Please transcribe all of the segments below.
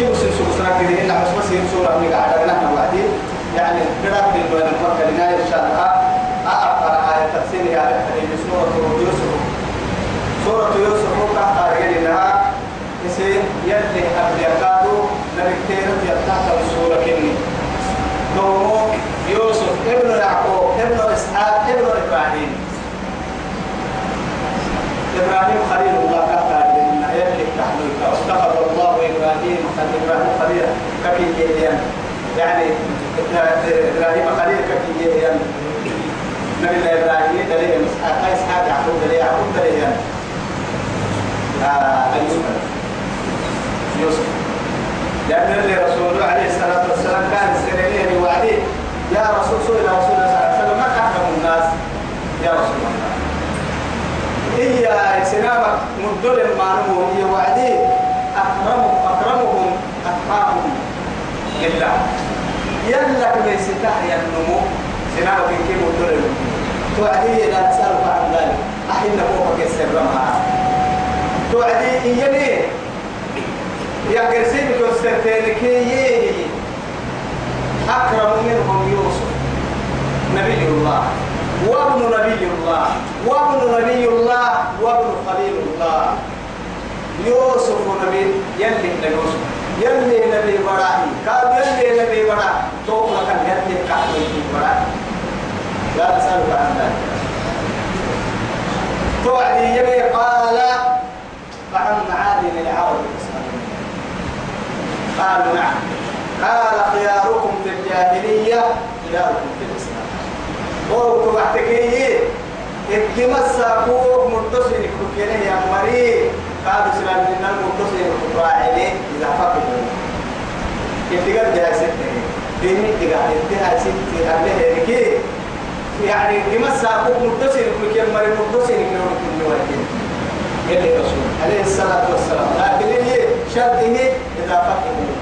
كيف سنسو كده إن عمس بس يمسورة من قاعدة نحن وعدين يعني قرأت من بين المكة لنا إن شاء الله أقرأ آية تفسير يا حبيبي سورة يوسف سورة يوسف كقارئ لها يسير يلي قبل يكادو نبكتير يفتح سورة كني نومو يوسف ابن يعقوب ابن إسحاق ابن إبراهيم. إبراهيم خليل الله كفى لنا يلي تحمل اتخذ الله إبراهيم خليل إبراهيم خليل كفي جيديان يعني إبراهيم خليل كفي جيديان نبي الله إبراهيم دليل إسحاق إسحاق يعقوب دليل يعقوب دليل آه أيوب يوسف. لأن اللي رسول عليه الصلاة والسلام كان سنين وعديه يا رسول صلى الله عليه وسلم ما أحكم الناس؟ يا رسول الله. هي سنامك مدل المعلوم هي وعدي أكرم أكرمهم أتقاهم لله. يلا كما يستحي النمو. سنامك كي مدل توعدي لا تسألك عن ذلك. أحين فوقك السر معها توعدي إيني يا قرسين كوسترتين كي أكرم منهم يوسف. نبي الله. وابن نبي الله. وابن نبي الله. وابن خليل الله. يوسف نبي. يلي يوسف. يلي نبي براهي. قال يلي نبي برا توقع كان يلي كحوي برا لا تسألك عن ذلك. توعدي يلي قال فعن معالم العرب الإسلامية. قالوا نعم. قال خياركم في الجاهلية خياركم في الإسلام. وقت وحتكي اتمسا كوك متصل كوكينه يا مري قال سلام لنا المتصل راعي إذا فقد اتقال جاي ستة ديني اتقال اتقال ستة قبله ركي يعني اتمسا كوك متصل كوكين مري متصل كوكين مري يلي رسول. عليه الصلاة والسلام. لكن هي شرطه إذا فقدوا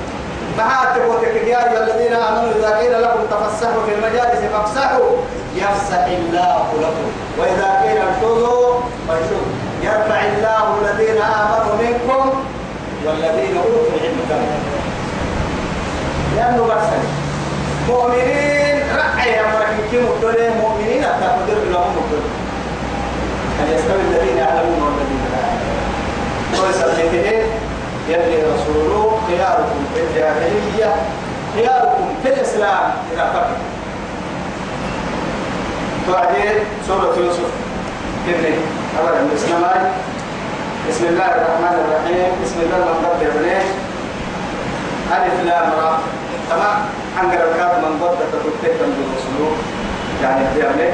معاتب وتكديار الذين آمنوا إذا قيل لكم تفسحوا في المجالس فافسحوا. يفسح الله لكم. وإذا قيل ارشدوا فارشدوا يرفع الله الذين آمنوا منكم والذين أوتوا العلم درجة لأنه برسل مؤمنين رعي أمرك كم الدنيا مؤمنين أتقدر لهم الدنيا هل يستوي الذين يعلمون والذين لا يعلمون. ويسميته يلي رسوله خياركم في الجاهلية خياركم في الإسلام إذا فقط بعدين سورة يوسف. كني أولا الإسلام. بسم الله الرحمن الرحيم. بسم الله الرحمن الرحيم. ألف لام را. تمام. أنقر الكاد من ضد تتكتك من الرسول يعني بيعمل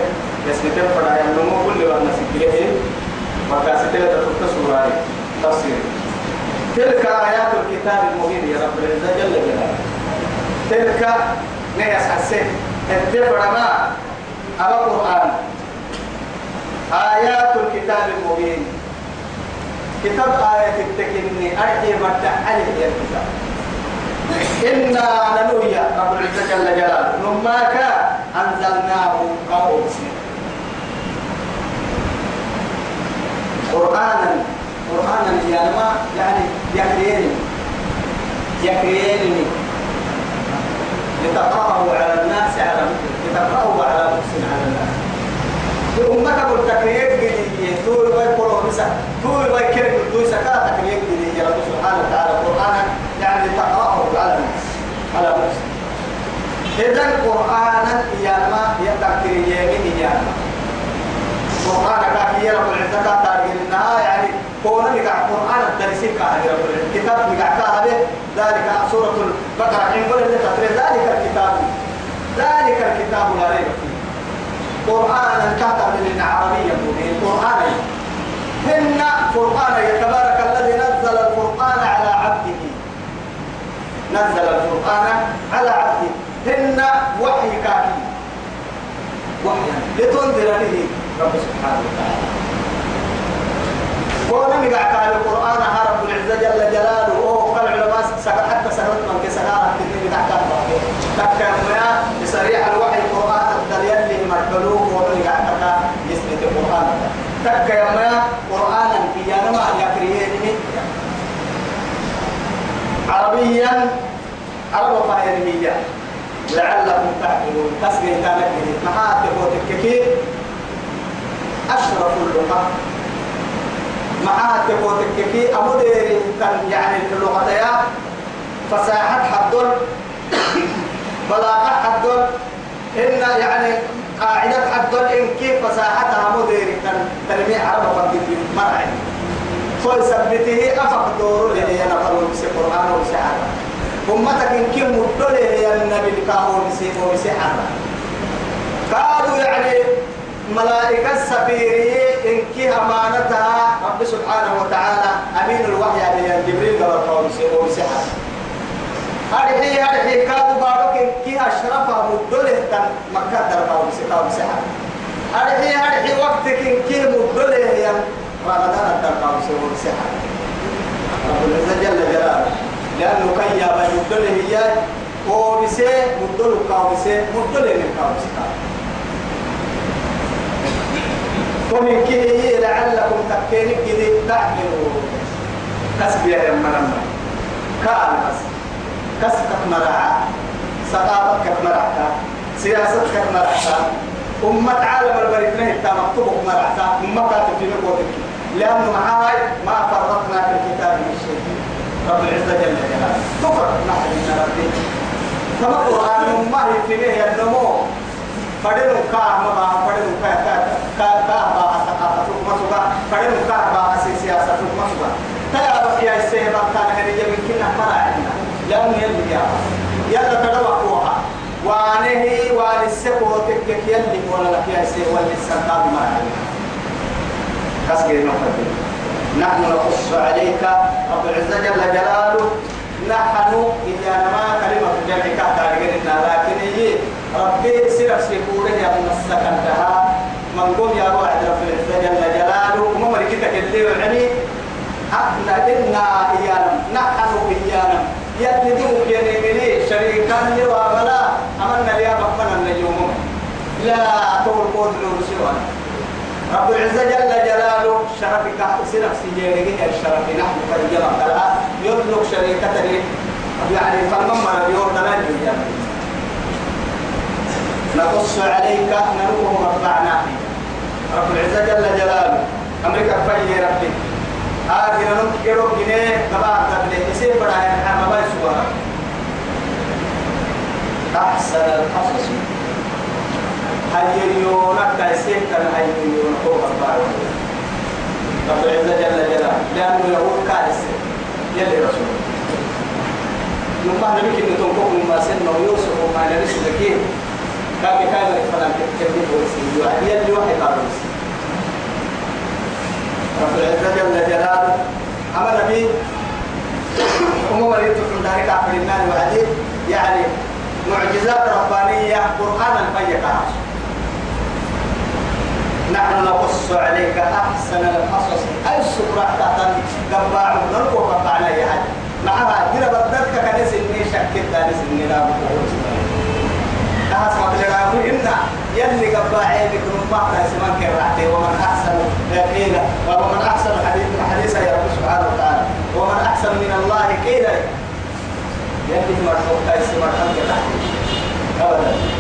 اسم تنفر يعني نمو كل واحد نسيبه وكاستة تتكتك سورة تفسير. تلك آيات الكتاب المبين يا رب العزة جل جلاله. تلك نيس حسين. اتفر ما؟ أبا قرآن آيات الكتاب المبين. كتاب آية التكني أرحي مدع عليه الكتاب إنا ننويا رب العزة جل جلاله. نماك أنزلناه قول قرآنا قرآنا يعني ما يعني يكريني. يكريني. لتقرأه على الناس على لتقرأه على نفس على الناس. أمك قلت تكريك جديد طول ما يقولوا نسا طول ما يكرك طول سكا تكريك جديد يا رب سبحانه وتعالى قرآنا يعني لتقرأه على على نفس إذا قرآنا ياما يتكري يمين ياما قرآن كافية رب العزة النهاية يعني كون نقع قرآن الدرسين كهذه رب العزة كتاب نقع كهذه ذلك سورة البقرة حين قل ذلك الكتاب ذلك الكتاب لا ريب قرآنا كتب من عربية مبين قرآنا هن قرآن يتبارك الذي نزل القرآن على عبده. نزل القرآن على عبده. هن وحي كافي وحيا. لتنذر به رب سبحانه وتعالى. قولا نقع قال القرآن رب العزة جل جلاله. وهو قال العلماء حتى سكرت من كسنارة تدري نقع قال تكا ما بصريح الوحي القرآن الدليل اللي مرحلوه ومن نقع قال يسمى القرآن تكا يا ما قرآنا في ما يكريه على عربيا عرب فاهمية لعلكم تعقلون تسقي كانت محات تكوتك أشرف اللغة معها تكوتك كي أمودي كان يعني في اللغة يا فساحة حدل بلاغة حدل إن يعني قاعدة حدل إن كيف فساحتها مدير تلميع عرب فقط مرعي فيثبته أفق دور أنا قالوا بس القرآن وسحر أمتك إن كم مدل يا النبي كاهو بسيبه بسحر قالوا يعني ملائكة سفيرية إن كي أمانتها؟ رب سبحانه وتعالى أمين الوحي عليه جبريل قبل قول سحر هذه هذه كادوا بارك كي أشرفها مدله تن مكة در قول سحر هذه هذه وقتك إن كي مدله يا رمضان در قول سحر رب العزة جل جلاله. لأنه كي يا مدله هي وبسه مدله قول سحر مدله من سحر ومن كده لعلكم تكينك كده تعملوا. كسب يا مرمى. كان بس كسبك مرعى ثقافتك مرعى سياستك مرعى أمة عالم البريد نهي تا مكتوبك مرعى أمة كاتب في نقوتك لأنه معاي ما فرطنا في الكتاب من شيء رب العزة جل جلاله تفرق نحن من ربك كما القرآن ما هي في نهي النمو فدنو كاه ما فدنو كاه كاه كاه كاه با ثقافة ما سوى فدنو كاه با سياسة ما سوى ترى بقي السيف كان هذه يمكن مرة عندنا لأنه يلي يا يلا تدوى قوها وانه وان السكو تكك يلي ولا لك يا سيف ولا السنتاب مرة عندنا كسر نحن نحن نقص عليك. رب العزة جل جلاله. نحن إذا ما كلمة جمع كهتا لكن هي. ربي سيرك سيكوره يا من السكنتها. من قوم يا واحد رب العزة جل جلاله. وما مركتك اللي وعني أحنا إنا سنف سجيرك الشرف نحن فرجنا قلها يطلق شريكته يعني فالمما يوم دلال نقص عليك نروه مرضعنا رب العزة جل جلاله. أمريكا فاي ربي. هذه ننم كيرو جنيه تبع تبلي. يصير بڑا ہے ما يسوا أحسن القصص. هاي يونا كايسين كان هاي يونا هو رب رب العزة جل جلاله لأنه يقول كارث. يلي رسول. نما نبيك إن تنقوا ما سن يوسف وما نرسل لكين كان كان فلان كتبه ورسل يلي واحد قال رب العزة جل جلاله. نبي أمم مريض من ذلك عبر النار وعدي يعني معجزات ربانية قرآن الفيقة نحن نقص عليك أحسن القصص. أي سورة تحت قباع نلقو قباع لي حاجة معها دينا بدلك كان سني شكت لا سني لا بقول ما تلقى إن يلي قباع بكم ما اسمان كرعتي. ومن أحسن قيلا ومن أحسن حديث حديثا يا رب سبحانه وتعالى. ومن أحسن من الله قيلا. يلي مرحوك تايسي مرحوك أبدا.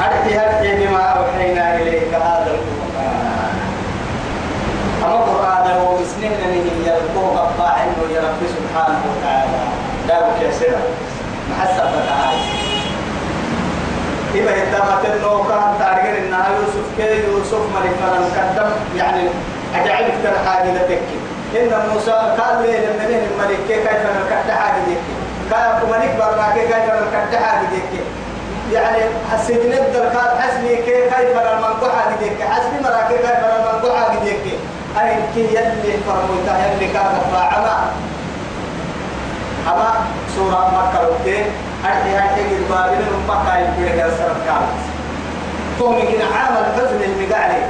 أرحي أرحي بما أوحينا إليك هذا القرآن. أما القرآن هو مسنين من يلقوه إنه يا رب سبحانه وتعالى. داوك يا سيدة محسب بتعالى إذا اتفقت إنه كان تعرفين إنها يوسف كي يوسف ملك فلم قدم. يعني أجعل افتر حاجة تكي إن موسى قال لي للنبي الملك كيف نكت حاجة تكي كان ملك برا كيف نكت حاجة تكي يعني السجن الدركات حسبي كيف كيف المنقوحة ديك. حسبي مرا كيف كيف المنقوحة ديك. أي كي يلي فرموتا يلي كان فاعما أما سورة مكة وكي أرحي أرحي قد بابين من مكة يبقى يا سرط كامل. فهم يمكن عام الحزن المقالي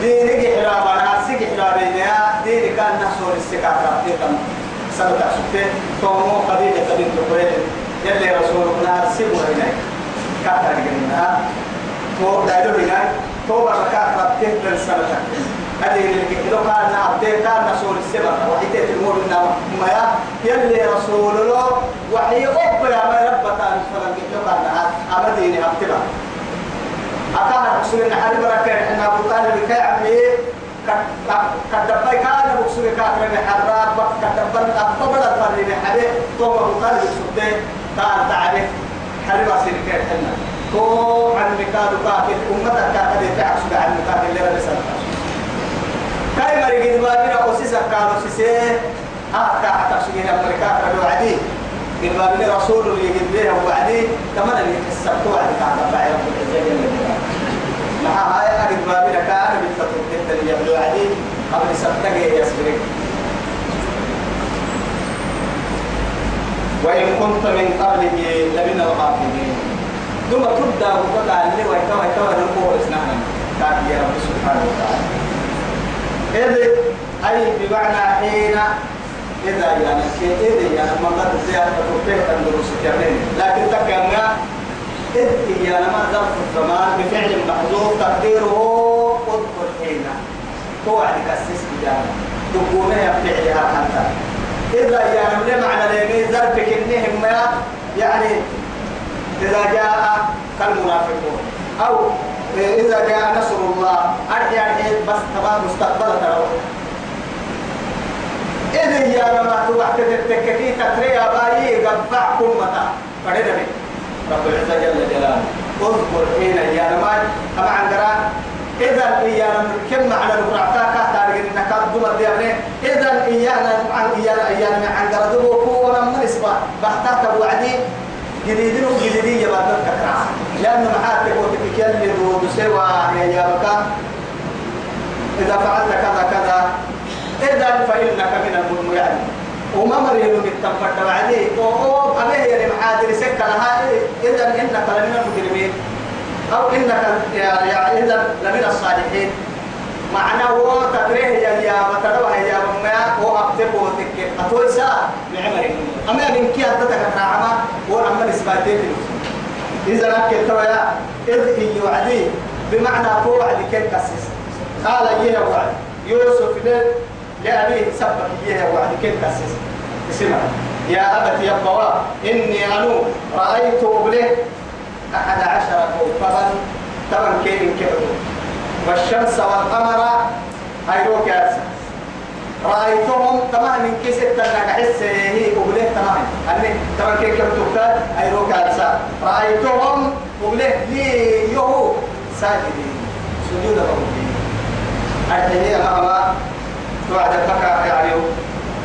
دينك حرابنا سيك حرابين ديني كان نحصر السكاة رابطة سنة سبتين. فهم قبيلة قبيلة قبيلة يلي رسولنا سيبوا هنا كاتر جنة تو دايلو هنا تو بركات ربته بن سنة هذه كده كان عبد كان رسول السبع وحيت المور إنما ما يلي رسول الله وحي أب يا ما رب تعالى فلان كده كان أبدي أبتلا أكان رسول الله حرب ركع إن أبو طالب كي عمي كدبي كان بكسور كاتر بحراب كدبن أكبر الفرد بحده توم أبو طالب سبته تعال تعرف حرب أصير كيرتنا تو عن مكادو كاكت أمتك كاكت تعكس عن مكادو اللي رسالة كاي مري قد ما بينا أسيسا كانوا سيسي ها كا حتى سجين أمريكا كانوا عدي قد ما بينا رسول اللي قد بيها وعدي. كمان اللي كسبتوا عدي كان تبعي رب. العزة جل جلاله مع هاي قد ما بينا كان بالفتح كنت اللي يبلو عدي قبل سبتك يسبرك وإن كنت من قبله لمن الغافلين. ثم تبدأ وقطع اللي ويتوى ويتوى نقول اسنعنا كافي يا رب سبحانه وتعالى. إذ أي بمعنى حين إذا يعني إذا يعني ما قد زيادة تطبيق الدروس كاملين. لكن تكلم إذ يعني ما ظرف الزمان بفعل محذوف تقديره اذكر حين هو عندك السيس بجانب. تقومها بفعلها حتى إذا يعني معنى لأنه ظرفك إنهم يعني إذا جاء كالمنافقون. أو إذا جاء نصر الله أرحي أرحي بس تمام مستقبل ترى إذا يا ما توقع تتككي تتري أبايي قبع كمتا. فردنا رب العزة جل جلاله. اذكر حين يا ما أما عندنا إذا إيانا كم معنى نقرأتا كاتارج إنك الدمر ديابني إذا إيانا عن إيانا إيانا عن قردبو كونا من إسبا بحتاك وعدي جديدين وجديدين يا بعد كترا لأن محاتك وتكيل دود سوى يا بكا إذا فعلت كذا كذا إذا فإنك من المؤمنين وما مريم بالتنفرد وعدي أو أبيه يعني محاضر سكة لها. إذا إنك لمن المجرمين. أو إنك إذا لمن الصالحين. معنى هو تكره يا يا بتروح يا وتك أتوي سا معمر أما من كي أتتك نعمة هو أما نسبتين إذا نكت تويا إذ يعدي بمعنى هو وعد كل كسس قال يه وعد. يوسف ده لأبيه سبك يه وعد كل كسس اسمع. يا أبت يا بوا إني أنو رأيت أبله أحد عشر كوكبا تمن كيف كبروا والشمس والقمر هيروك يا رأيتهم تمام من كيس التنك حس هي أبله تمام أني تمام كيف كبتوك هيروك يا رأيتهم أبله لي يهو. ساجدين. سجود ربي. أتهي أمام توعد بكا يعني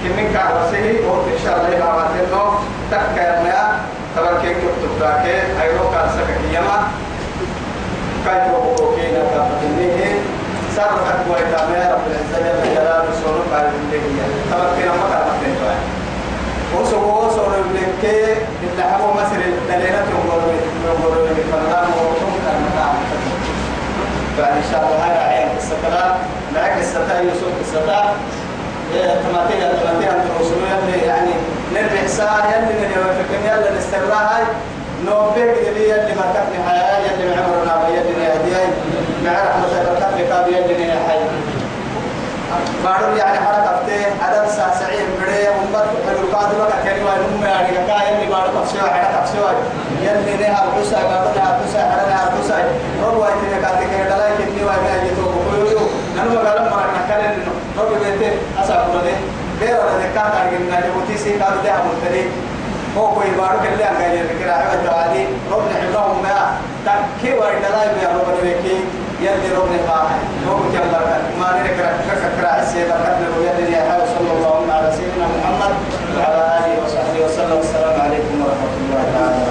كم من كان رسيه وقت إن شاء الله بعدين تك يا ميا تمام كيف كبتوك هيروك يا سكيما كيف وقوكينا كابتنيه سر أكبر إتامي رب العزة جل جلاله سورة قال بالله تمكنا ما كان مكين توي وسوى سورة بالله إلا هو مسر دليلة يقول يقول بالفنان وهم كان مكان فإن شاء الله هذا عين الستة معك الستة يوسف الستة تماتين تماتين الرسول يلي يعني نربح ساعة يلي نربح يلي نستراها نوبك يلي يلي ما كفني حياة يلي معمرنا يلي يهدي مع رحمة بركات لك يلي يا حي بارو يعني حركة عدد ساسعين بدي كلمة نم يعني كا يلي بارو كفشوا حركة كفشوا يلي نها الحسا بارو نها الحسا حركة نها الحسا رو وايت نكاتي كده لا يكني وايت نها جتو بقولوا نحن ما قالوا مرة نكلم إنه. رو بيته أسا كله غير ولا ذكرت عن إن جبوتي سي قالوا ده مبتدئ هو كوي بارو كله عن قايل فكرة عبد الوادي رو نحبهم ما. تكي وايت لا يبي رو بنيكي يلي ربنا باعي نوم كلا ما نرك ركك كرا السيد قبل ويلي يا حي صلى الله على سيدنا محمد وعلى آله وصحبه وسلم. السلام عليكم ورحمة الله تعالى